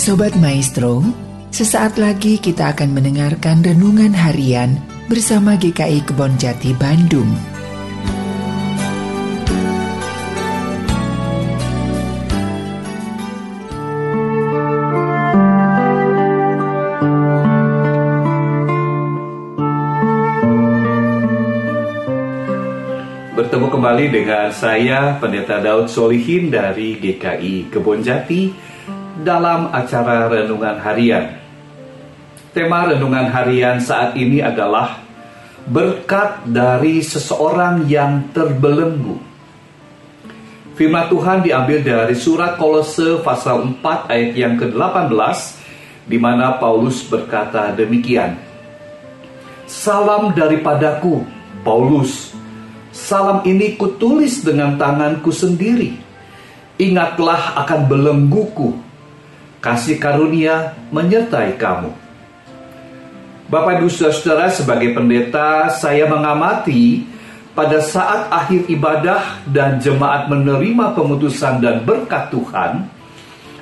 Sobat Maestro, sesaat lagi kita akan mendengarkan renungan harian bersama GKI Kebon Jati Bandung. Bertemu kembali dengan saya Pendeta Daud Solihin dari GKI Kebon Jati dalam acara renungan harian. Tema renungan harian saat ini adalah berkat dari seseorang yang terbelenggu. Firman Tuhan diambil dari surat Kolose pasal 4 ayat yang ke-18 di mana Paulus berkata demikian. Salam daripadaku, Paulus. Salam ini kutulis dengan tanganku sendiri. Ingatlah akan belengguku kasih karunia menyertai kamu. Bapak Ibu Saudara, sebagai pendeta, saya mengamati pada saat akhir ibadah dan jemaat menerima pemutusan dan berkat Tuhan,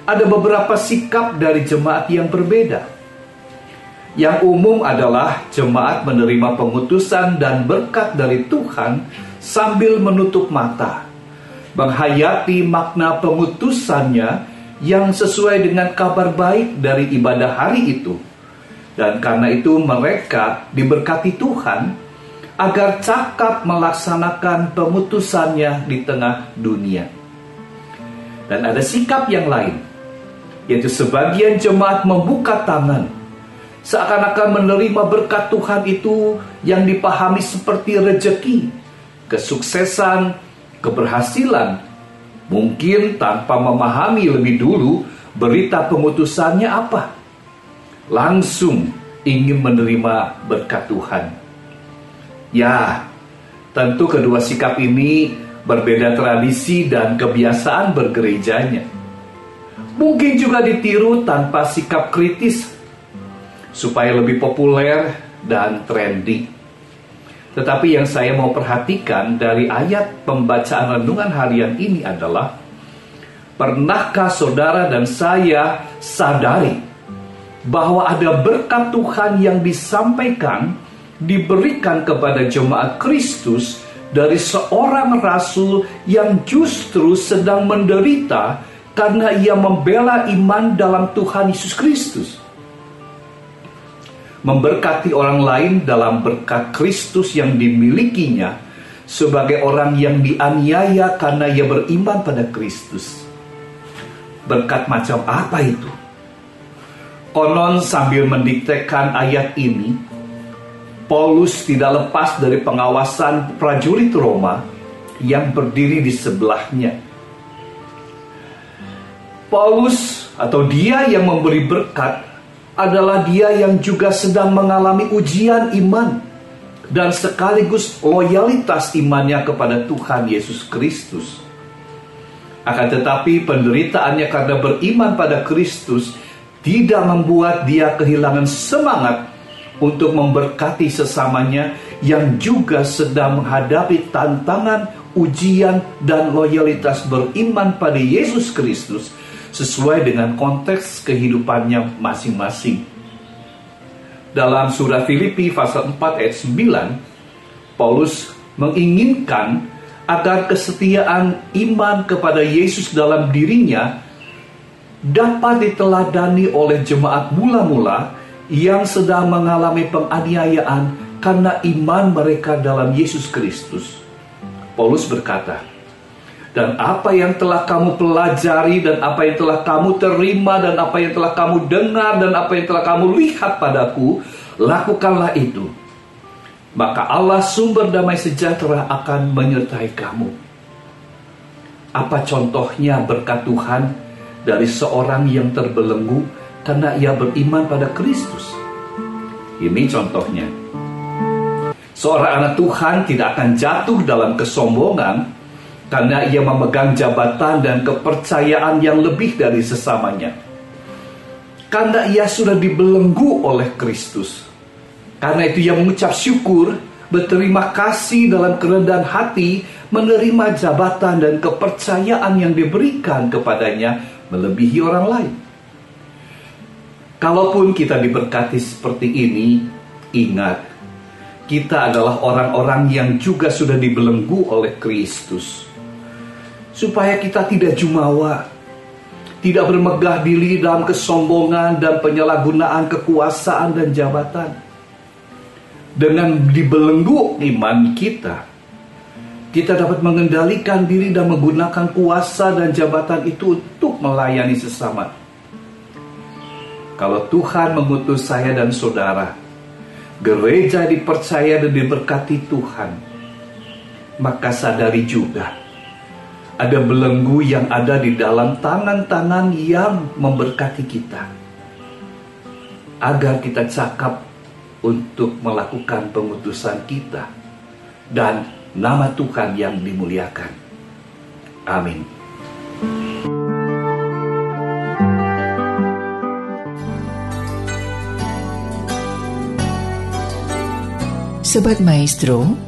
ada beberapa sikap dari jemaat yang berbeda. Yang umum adalah jemaat menerima pemutusan dan berkat dari Tuhan sambil menutup mata, menghayati makna pemutusannya yang sesuai dengan kabar baik dari ibadah hari itu. Dan karena itu mereka diberkati Tuhan agar cakap melaksanakan pemutusannya di tengah dunia. Dan ada sikap yang lain, yaitu sebagian jemaat membuka tangan seakan-akan menerima berkat Tuhan itu yang dipahami seperti rejeki, kesuksesan, keberhasilan, Mungkin tanpa memahami lebih dulu berita pemutusannya apa. Langsung ingin menerima berkat Tuhan. Ya, tentu kedua sikap ini berbeda tradisi dan kebiasaan bergerejanya. Mungkin juga ditiru tanpa sikap kritis supaya lebih populer dan trendy. Tetapi yang saya mau perhatikan dari ayat pembacaan renungan harian ini adalah Pernahkah saudara dan saya sadari bahwa ada berkat Tuhan yang disampaikan diberikan kepada jemaat Kristus dari seorang rasul yang justru sedang menderita karena ia membela iman dalam Tuhan Yesus Kristus memberkati orang lain dalam berkat Kristus yang dimilikinya sebagai orang yang dianiaya karena ia beriman pada Kristus. Berkat macam apa itu? Konon sambil mendiktekan ayat ini, Paulus tidak lepas dari pengawasan prajurit Roma yang berdiri di sebelahnya. Paulus atau dia yang memberi berkat adalah dia yang juga sedang mengalami ujian iman dan sekaligus loyalitas imannya kepada Tuhan Yesus Kristus. Akan tetapi penderitaannya karena beriman pada Kristus tidak membuat dia kehilangan semangat untuk memberkati sesamanya yang juga sedang menghadapi tantangan, ujian, dan loyalitas beriman pada Yesus Kristus sesuai dengan konteks kehidupannya masing-masing. Dalam surah Filipi pasal 4 ayat 9, Paulus menginginkan agar kesetiaan iman kepada Yesus dalam dirinya dapat diteladani oleh jemaat mula-mula yang sedang mengalami penganiayaan karena iman mereka dalam Yesus Kristus. Paulus berkata, dan apa yang telah kamu pelajari dan apa yang telah kamu terima dan apa yang telah kamu dengar dan apa yang telah kamu lihat padaku, lakukanlah itu. Maka Allah sumber damai sejahtera akan menyertai kamu. Apa contohnya berkat Tuhan dari seorang yang terbelenggu karena ia beriman pada Kristus? Ini contohnya. Seorang anak Tuhan tidak akan jatuh dalam kesombongan karena ia memegang jabatan dan kepercayaan yang lebih dari sesamanya. Karena ia sudah dibelenggu oleh Kristus. Karena itu ia mengucap syukur, berterima kasih dalam kerendahan hati, menerima jabatan dan kepercayaan yang diberikan kepadanya melebihi orang lain. Kalaupun kita diberkati seperti ini, ingat, kita adalah orang-orang yang juga sudah dibelenggu oleh Kristus. Supaya kita tidak jumawa, tidak bermegah diri dalam kesombongan dan penyalahgunaan kekuasaan dan jabatan. Dengan dibelenggu iman kita, kita dapat mengendalikan diri dan menggunakan kuasa dan jabatan itu untuk melayani sesama kalau Tuhan mengutus saya dan saudara, gereja dipercaya dan diberkati Tuhan, maka sadari juga ada belenggu yang ada di dalam tangan-tangan yang memberkati kita. Agar kita cakap untuk melakukan pengutusan kita dan nama Tuhan yang dimuliakan. Amin. Sobat Maestro,